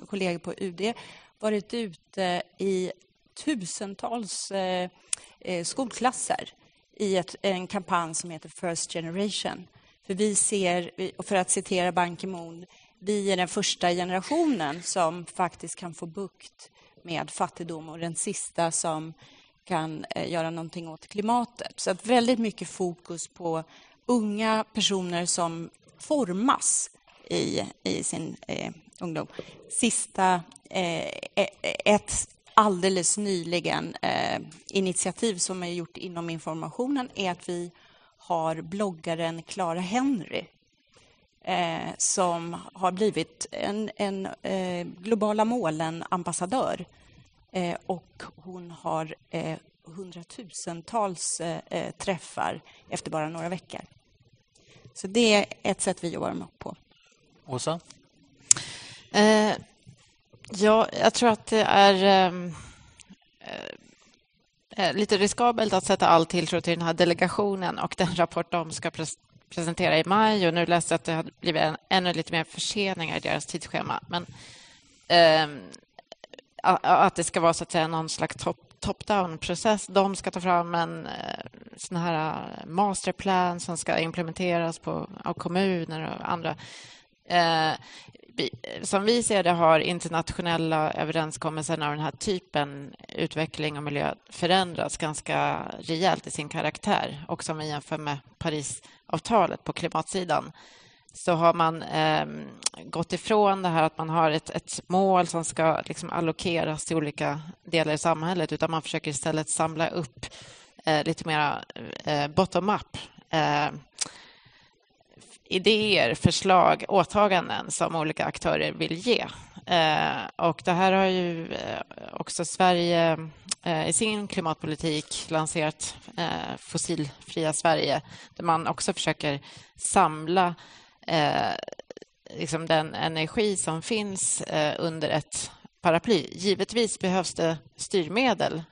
kollegor på UD varit ute i tusentals eh, eh, skolklasser i ett, en kampanj som heter First Generation. För vi ser, för att citera Ban Ki-Moon, vi är den första generationen som faktiskt kan få bukt med fattigdom och den sista som kan eh, göra någonting åt klimatet. Så att väldigt mycket fokus på unga personer som formas i, i sin eh, ungdom. Sista, eh, e, e, ett alldeles nyligen eh, initiativ som är gjort inom informationen är att vi har bloggaren Clara Henry eh, som har blivit en, en eh, globala målen-ambassadör. Eh, och hon har eh, hundratusentals eh, träffar efter bara några veckor. Så det är ett sätt vi jobbar på. Åsa? Ja, jag tror att det är ehm, eh, eh, lite riskabelt att sätta all tilltro till den här delegationen och den rapport de ska pre presentera i maj. Och nu läste jag att det har blivit en, ännu lite mer förseningar i deras tidsschema. Men eh, att det ska vara så att säga någon slags top-down-process. De ska ta fram en eh, sån här eh, masterplan som ska implementeras på, av kommuner och andra. Eh, som vi ser det har internationella överenskommelser av den här typen utveckling och miljö förändrats ganska rejält i sin karaktär. Och som vi jämför med Parisavtalet på klimatsidan så har man eh, gått ifrån det här att man har ett, ett mål som ska liksom allokeras till olika delar i samhället utan man försöker istället samla upp eh, lite mer eh, bottom-up eh, idéer, förslag, åtaganden som olika aktörer vill ge. Eh, och det här har ju eh, också Sverige eh, i sin klimatpolitik lanserat Fossilfria Sverige där man också försöker samla liksom den energi som finns under ett paraply. Givetvis behövs det styrmedel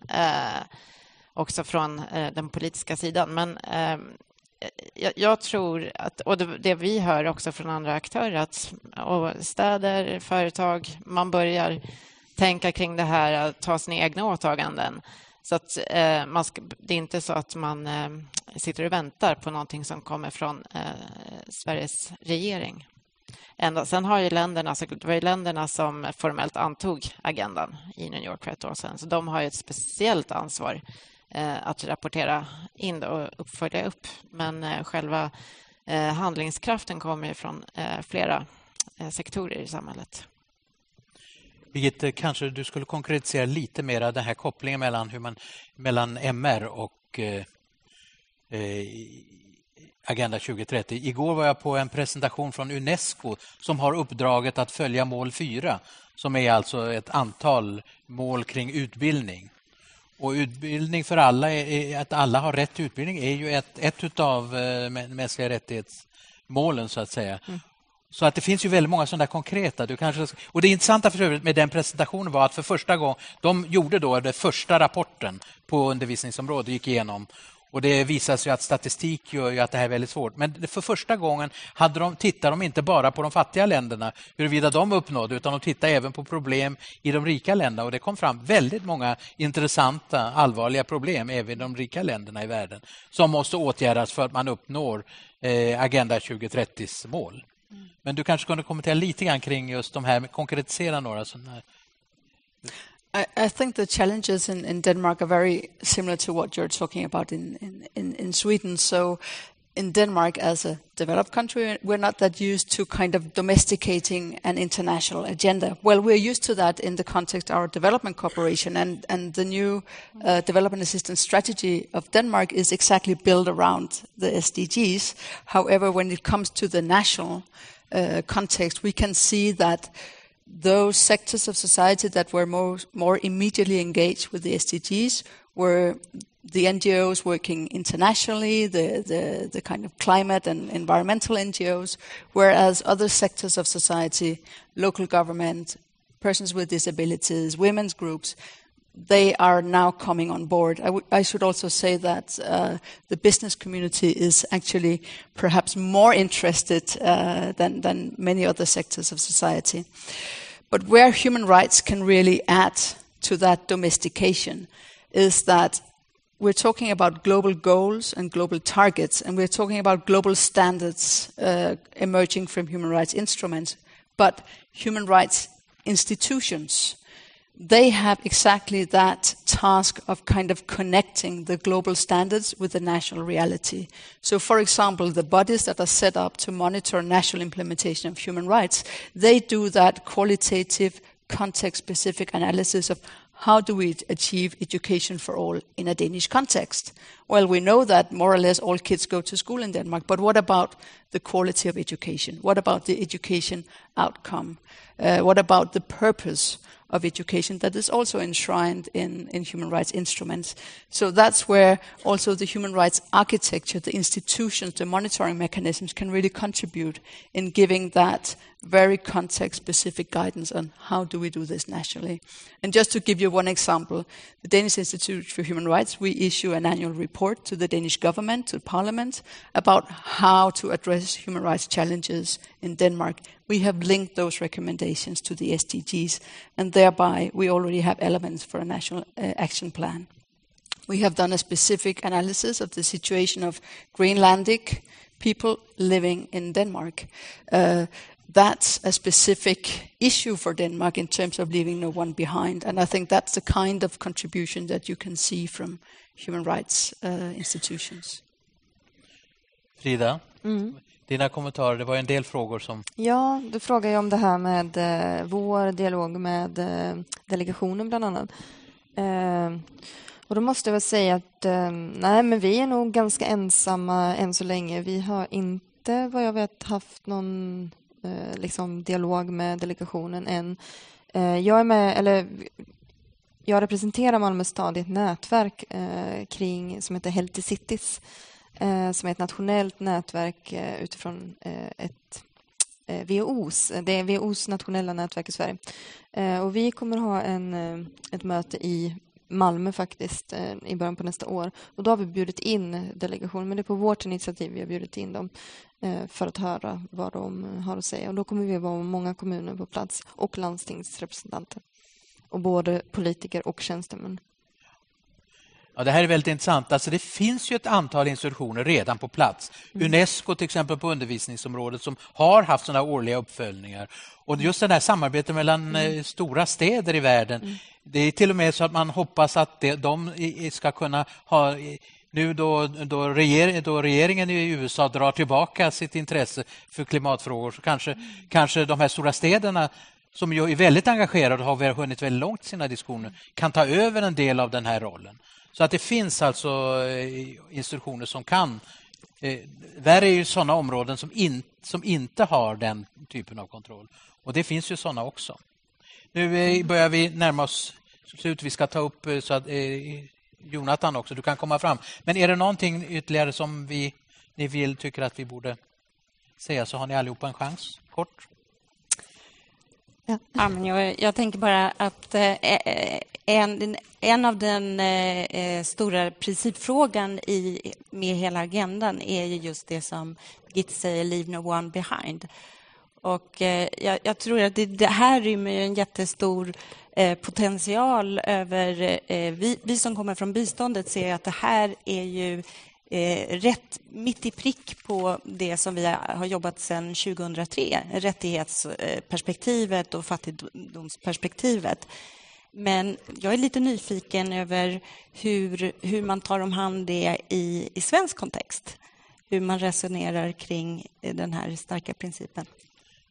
också från den politiska sidan men Eh, jag, jag, tror att, och det, det, vi hör också från andra aktörer, att städer, företag, man börjar tänka kring det här att ta sina egna åtaganden. Så att, eh, man ska, det är inte så att man eh, sitter och väntar på någonting som kommer från eh, Sveriges regering. Ända, sen har ju länderna, så det var ju länderna som formellt antog agendan i New York för ett år sedan. Så de har ju ett speciellt ansvar Eh, att rapportera in och följa upp. Men eh, själva eh, handlingskraften kommer ju från flera sektorer i samhället. Birgitte, kanske du skulle konkretisera lite mer den här kopplingen mellan, hur man, mellan MR och eh, eh Agenda 2030. Igår var jag på en presentation från Unesco som har uppdraget att följa mål 4 som är alltså ett antal mål kring utbildning. Och utbildning för alla, att alla har rätt till utbildning är ju ett, ett av eh, mänskliga rättighetsmålen så att säga. Mm. Så att det finns ju väldigt många sådana konkreta. Du kanske, och Det intressanta för med den presentationen var att för första gången, de gjorde då den första rapporten på undervisningsområdet, gick igenom och Det visar sig att statistik gör att det här är väldigt svårt. Men för första gången hade de, tittade de inte bara på de fattiga länderna, huruvida de uppnådde, utan de tittade även på problem i de rika länderna. Och Det kom fram väldigt många intressanta, allvarliga problem även i de rika länderna i världen som måste åtgärdas för att man uppnår eh, Agenda 2030s mål. Men du kanske kunde kommentera lite grann kring just de här, konkretisera några sådana här I, I, think the challenges in, in, Denmark are very similar to what you're talking about in, in, in, Sweden. So, in Denmark, as a developed country, we're not that used to kind of domesticating an international agenda. Well, we're used to that in the context of our development cooperation, and, and the new uh, development assistance strategy of Denmark is exactly built around the SDGs. However, when it comes to the national uh, context, we can see that those sectors of society that were more, more immediately engaged with the SDGs were the NGOs working internationally, the, the, the, kind of climate and environmental NGOs, whereas other sectors of society, local government, persons with disabilities, women's groups, they are now coming on board. I, should also say that uh, the business community is actually perhaps more interested uh, than, than many other sectors of society. But where human rights can really add to that domestication is that we're talking about global goals and global targets, and we're talking about global standards uh, emerging from human rights instruments. But human rights institutions they have exactly that task of kind of connecting the global standards with the national reality. So, for example, the bodies that are set up to monitor national implementation of human rights, they do that qualitative, context-specific analysis of how do we achieve education for all in a Danish context? Well, we know that more or less all kids go to school in Denmark, but what about the quality of education? What about the education outcome? Uh, what about the purpose of education that is also enshrined in, in human rights instruments. So that's where also the human rights architecture, the institutions, the monitoring mechanisms can really contribute in giving that very context-specific guidance on how do we do this nationally. And just to give you one example, the Danish Institute for Human Rights, we issue an annual report to the Danish government, to parliament, about how to address human rights challenges in Denmark. We have linked those recommendations to the SDGs, and thereby we already have elements for a national uh, action plan. We have done a specific analysis of the situation of Greenlandic people living in Denmark. Uh, that's a specific issue for Denmark in terms of leaving no one behind. And I think that's the kind of contribution that you can see from human rights uh, institutions. Frida, mm. Dina kommentarer. Det var en del frågor som... Ja, du frågade ju om det här med eh, vår dialog med eh, delegationen bland annat. Eh, och då måste jag väl säga att eh, nej, men vi är nog ganska ensamma än så länge. Vi har inte, vad jag vet, haft någon Eh, liksom dialog med delegationen än. Eh, jag är med, eller jag representerar Malmö stad i ett nätverk eh, kring, som heter Healthy Cities Eh, som är ett nationellt nätverk eh, utifrån eh, ett WHOs, det är WHOs nationella nätverk i Sverige. Och vi kommer ha en, ett möte i Malmö faktiskt i början på nästa år. Och då har vi bjudit in delegationen, men det är på vårt initiativ vi har bjudit in dem. Eh, för att höra vad de har att säga. Och då kommer vi vara många kommuner på plats och landstingsrepresentanter. Och både politiker och tjänstemän. Ja, det här är väldigt intressant. Alltså, det finns ju ett antal institutioner redan på plats. Mm. Unesco till exempel på undervisningsområdet som har haft sådana årliga uppföljningar. Och just det här samarbetet mellan mm. Eh, stora städer i världen. Mm. Det är till och med så att man hoppas att det, de ska kunna ha nu då, då, regering, då, regeringen i USA drar tillbaka sitt intresse för klimatfrågor så kanske, mm. kanske de här stora städerna som ju är väldigt engagerade och har hunnit väldigt långt i sina diskussioner kan ta över en del av den här rollen. Så att det finns alltså eh, institutioner som kan... Eh, där är ju sådana områden som, in, som inte har den typen av kontroll. Och det finns ju sådana också. Nu eh, börjar vi närma oss slut. Vi ska ta upp så att, Jonathan också, du kan komma fram. Men är det någonting ytterligare som vi, ni vill, tycker att vi borde säga så har ni allihopa en chans. Kort. Ja. ja men jag, jag tänker bara att eh, eh en, en av den eh, eh, stora principfrågan i, med hela agendan är ju just det som Git säger, leave no one behind. Och eh, jag, jag, tror att det, det här rymmer en jättestor eh, potential över... Eh, vi, vi, som kommer från biståndet ser att det här är ju eh, rätt mitt i prick på det som vi har jobbat sedan 2003. Rättighetsperspektivet och fattigdomsperspektivet. Men jag är lite nyfiken över hur, hur man tar om hand det i, i svensk kontext. Hur man resonerar kring eh, den här starka principen.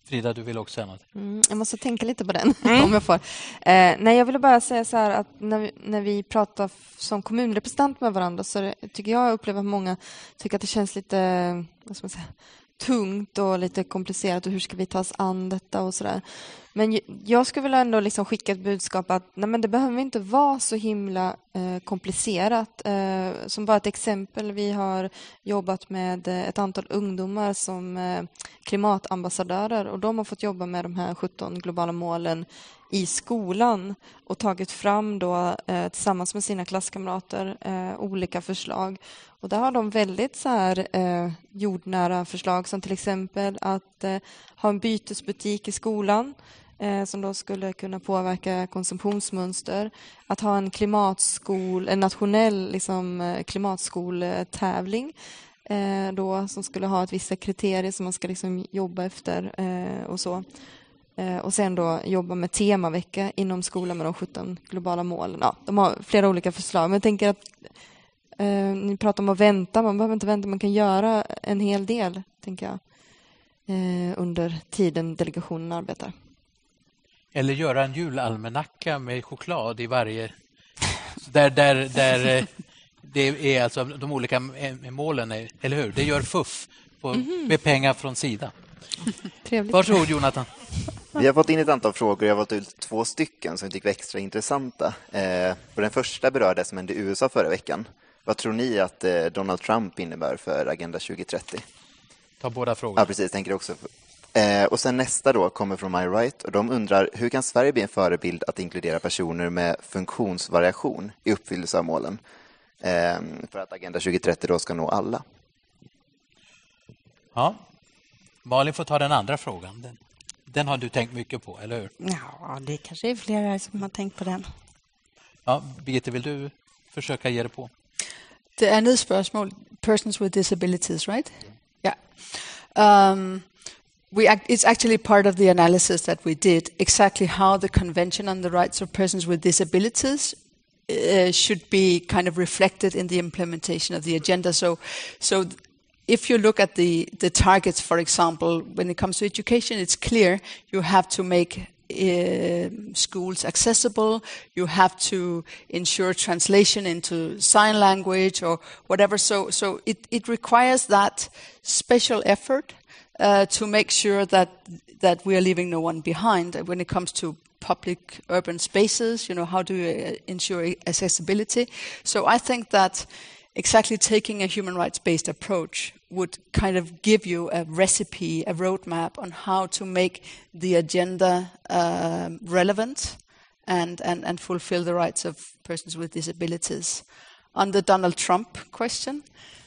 Frida, du vill också säga något? Mm, jag måste tänka lite på den, mm. om jag får. Eh, nej, jag ville bara säga så här att när vi, när vi pratar som kommunrepresentant med varandra så det, tycker jag upplever att många tycker att det känns lite vad ska man säga, tungt och lite komplicerat och hur ska vi ta oss an detta och sådär. Men jag skulle väl ändå liksom skicka ett budskap att nej men det behöver inte vara så himla eh, komplicerat. Eh, som bara ett exempel, vi har jobbat med eh, ett antal ungdomar som eh, klimatambassadörer och de har fått jobba med de här 17 globala målen i skolan och tagit fram då, eh, tillsammans med sina klasskamrater eh, olika förslag. Och där har de väldigt så här, eh, jordnära förslag som till exempel att eh, ha en bytesbutik i skolan eh, som då skulle kunna påverka konsumtionsmönster. Att ha en klimatskol, en nationell liksom, eh, klimatskoltävling då, som skulle ha ett vissa kriterier som man ska liksom jobba efter och så. Eh, och sen då jobba med temavecka inom skolan med de 17 globala målen. Ja, de har flera olika förslag, men jag tänker att eh, ni pratar om att vänta, man behöver inte vänta, man kan göra en hel del, tänker jag, eh, under tiden delegationen arbetar. Eller göra en julalmanacka med choklad i varje... Där, där, där eh, det är alltså de olika målen, eller hur? Det gör FUF på, mhm. med pengar från Sida. Trevligt. Varsågod Jonathan. Vi har fått in ett antal frågor. Jag har valt ut två stycken som vi tycker var extra intressanta. Eh, och den första berör det som hände i USA förra veckan. Vad tror ni att eh, Donald Trump innebär för Agenda 2030? Ta båda frågorna. Ja, precis. Tänker också. Eh, och sen nästa då kommer från My Right och de undrar hur kan Sverige bli en förebild att inkludera personer med funktionsvariation i uppfyllelse av målen eh, för att Agenda 2030 då ska nå alla? Ja, Malin får ta den andra frågan. Den, den har du tänkt mycket på, eller hur? Ja, det kanske är flera som har tänkt på den. Ja, Birgitte, vill du försöka ge dig på? Det andet spørgsmål, persons with disabilities, right? Yeah. Um, we act, it's actually part of the analysis that we did exactly how the Convention on the Rights of Persons with Disabilities uh, should be kind of reflected in the implementation of the agenda. So, so if you look at the, the targets, for example, when it comes to education, it's clear you have to make uh, schools accessible. You have to ensure translation into sign language or whatever. So, so it, it requires that special effort uh, to make sure that that we are leaving no one behind when it comes to public urban spaces. You know, how do you uh, ensure accessibility? So I think that exactly taking a human rights based approach would kind of give you a recipe, a roadmap on how to make the agenda um, relevant and, and, and fulfill the rights of persons with disabilities. On the Donald Trump question,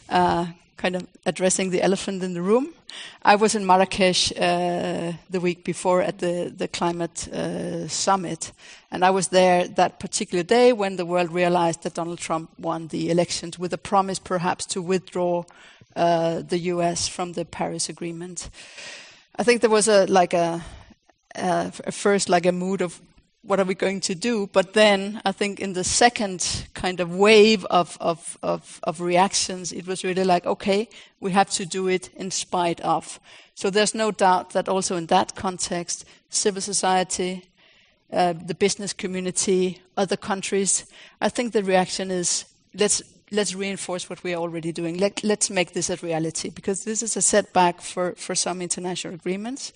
uh, kind of addressing the elephant in the room. I was in Marrakesh uh, the week before at the, the climate uh, summit, and I was there that particular day when the world realized that Donald Trump won the elections with a promise perhaps to withdraw uh, the US from the Paris Agreement. I think there was a like a, a first like a mood of what are we going to do? But then I think in the second kind of wave of, of, of, of, reactions, it was really like, okay, we have to do it in spite of. So there's no doubt that also in that context, civil society, uh, the business community, other countries, I think the reaction is let's let's reinforce what we are already doing. Let, let's make this a reality because this is a setback for, for some international agreements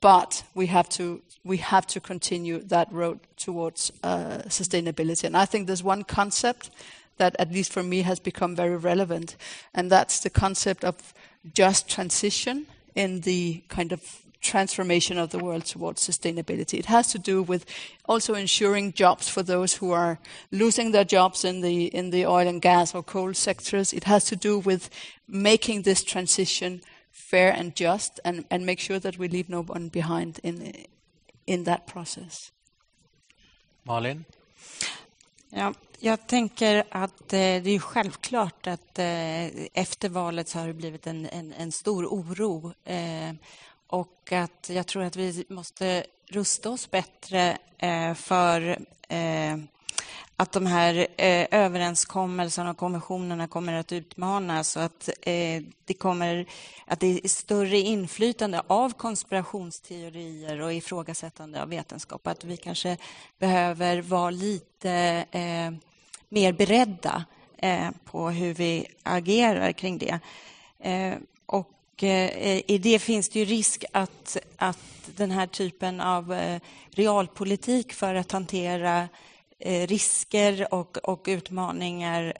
but we have to we have to continue that road towards uh, sustainability. And I think there's one concept that, at least for me, has become very relevant, and that's the concept of just transition in the kind of transformation of the world towards sustainability. It has to do with also ensuring jobs for those who are losing their jobs in the in the oil and gas or coal sectors. It has to do with making this transition fair and just and, and make sure that we leave no one behind in, in that process. Malin? Ja, jag tänker att eh, det är självklart att eh, efter valet så har det blivit en, en, en stor oro. Eh, och att jag tror att vi måste rusta oss bättre eh, för eh, att de här eh, överenskommelserna och konventionerna kommer att utmanas och att eh, det kommer att det är större inflytande av konspirationsteorier och ifrågasättande av vetenskap. Att vi kanske behöver vara lite eh, mer beredda eh, på hur vi agerar kring det. Eh, och Eh, eh, i det finns det ju risk att, att den här typen av eh, realpolitik för att hantera risker och, och utmaningar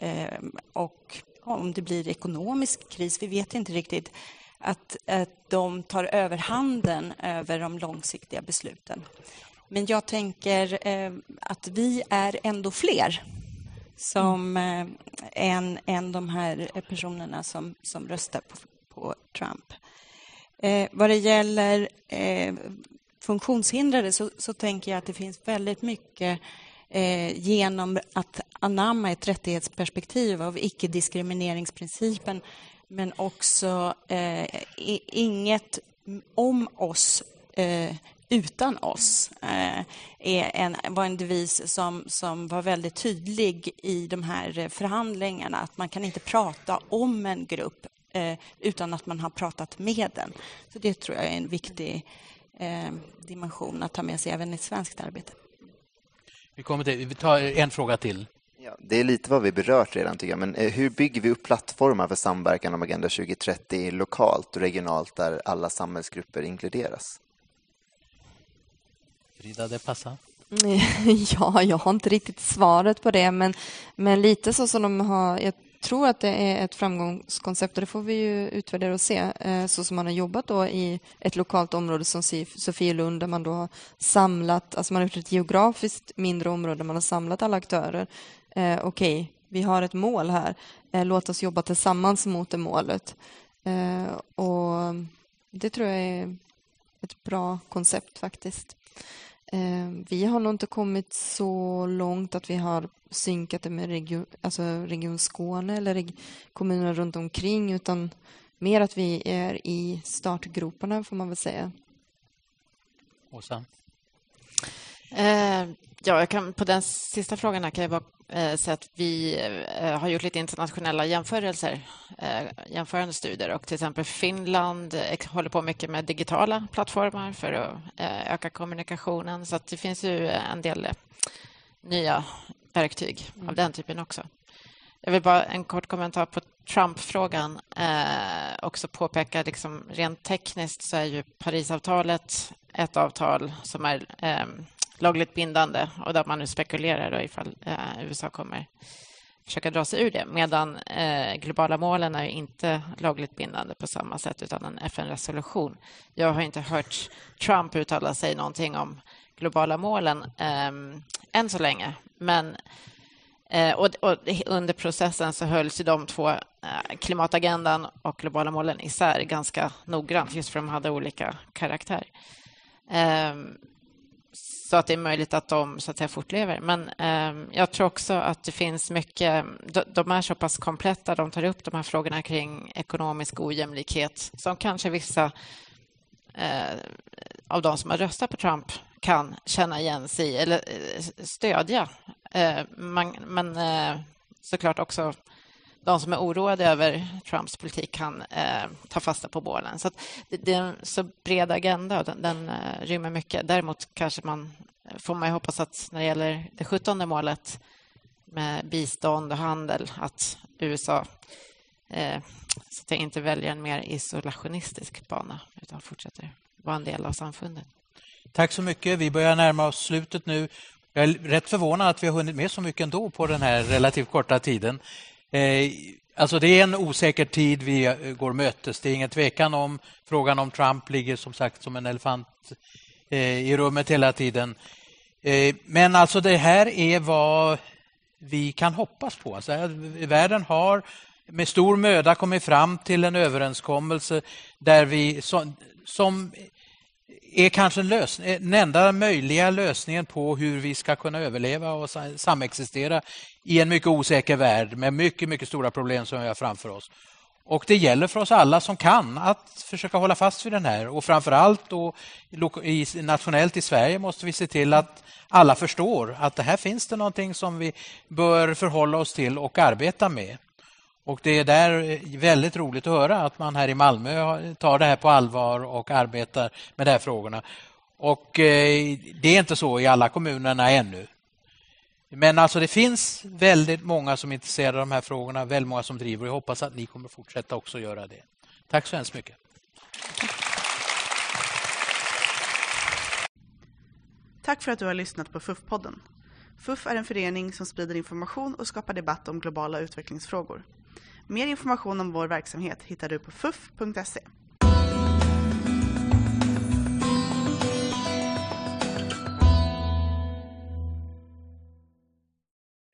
och om det blir ekonomisk kris, vi vet inte riktigt, att, att de tar överhanden över de långsiktiga besluten. Men jag tänker att vi är ändå fler som, mm. än, än de här personerna som, som röstar på, på Trump. Eh, vad det gäller eh, funktionshindrade så, så tänker jag att det finns väldigt mycket eh, genom att anamma ett rättighetsperspektiv av icke-diskrimineringsprincipen men också eh, inget om oss eh, utan oss eh, är en, var en devis som, som var väldigt tydlig i de här eh, förhandlingarna. Att man kan inte prata om en grupp eh, utan att man har pratat med den. Så Det tror jag är en viktig eh, dimension att ta med sig även i svenskt arbete. Vi, kommer till, vi tar en fråga till. Ja, det är lite vad vi berört redan, tycker jag. Men eh, hur bygger vi upp plattformar för samverkan om Agenda 2030 lokalt och regionalt där alla samhällsgrupper inkluderas? Frida, det passar. Ja, jag har inte riktigt svaret på det, men, men lite så som de har... Jag tror att det är ett framgångskoncept och det får vi ju utvärdera och se. Eh, så som man har jobbat då i ett lokalt område som Sofielund där man då har samlat, alltså man har gjort ett geografiskt mindre område där man har samlat alla aktörer. Eh, okej, okay, vi har ett mål här. Eh, låt oss jobba tillsammans mot det målet. Och det tror jag är ett bra koncept faktiskt. Ehm, vi har nog inte kommit så långt att vi har synkat det med region, alltså Region Skåne eller reg, kommunerna runt omkring utan mer att vi är i startgroparna får man väl säga. Åsa? Eh, ja, jag kan, på den sista frågan här kan jag bara eh, säga att vi eh, har gjort lite internationella jämförelser, jämförande studier och till exempel Finland håller på mycket med digitala plattformar för att öka kommunikationen så att det finns ju en del nya verktyg av den typen också. Jag vill bara en kort kommentar på Trump-frågan. Eh, också påpeka, liksom, rent tekniskt så är ju Parisavtalet ett avtal som är eh, lagligt bindande och där man nu spekulerar då ifall eh, USA kommer försöka dra sig ur det. Medan eh, globala målen är inte lagligt bindande på samma sätt utan en FN-resolution. Jag har inte hört Trump uttala sig någonting om globala målen eh, än så länge. Men Eh, och, och, under processen så hölls de två, eh, klimatagendan och globala målen, isär ganska noggrant, just för att de hade olika karaktär. Ehm, så att det är möjligt att de så att säga, fortlever. Men eh, jag tror också att det finns mycket... De, de, är så pass kompletta, de tar upp de här frågorna kring ekonomisk ojämlikhet som kanske vissa eh, av de som har röstat på Trump kan känna igen sig i eller eh, stödja. Eh, man, men eh, såklart också de som är oroade över Trumps politik kan eh, ta fasta på bålen. Så det, det, är en så bred agenda och den, den eh, rymmer mycket. Däremot kanske man eh, får man hoppas att när det gäller det sjuttonde målet med bistånd och handel att USA eh, så att jag inte väljer en mer isolationistisk bana utan fortsätter vara en del av samfundet. Tack så mycket. Vi börjar närma oss slutet nu. Jag är rätt förvånad att vi har hunnit med så mycket ändå på den här relativt korta tiden. Eh, alltså det är en osäker tid vi eh, går mötes. Det är ingen tvekan om frågan om Trump ligger som sagt som en elefant eh, i rummet hela tiden. Men alltså det här är vad vi kan hoppas på. Alltså, världen har med stor möda kommit fram till en överenskommelse där vi som är kanske lösning, eh, den enda möjliga lösningen på hur vi ska kunna överleva och samexistera i en mycket osäker värld med mycket, mycket stora problem som vi har framför oss. Och Det gäller för oss alla som kan att försöka hålla fast vid den här. Och framförallt då, i, nationellt i Sverige måste vi se till att alla förstår att det här finns det någonting som vi bör förhålla oss till och arbeta med. Och Det är där eh, väldigt roligt att höra att man här i Malmö tar det här på allvar och arbetar med de här frågorna. Och eh, Det är inte så i alla kommunerna ännu. Men alltså det finns väldigt många som är intresserade av de här frågorna, väldigt många som driver och jag hoppas att ni kommer fortsätta också göra det. Tack så hemskt mycket. Tack för att du har lyssnat på FUF-podden. FUF är en förening som sprider information och skapar debatt om globala utvecklingsfrågor. Mer information om vår verksamhet hittar du på fuff.se.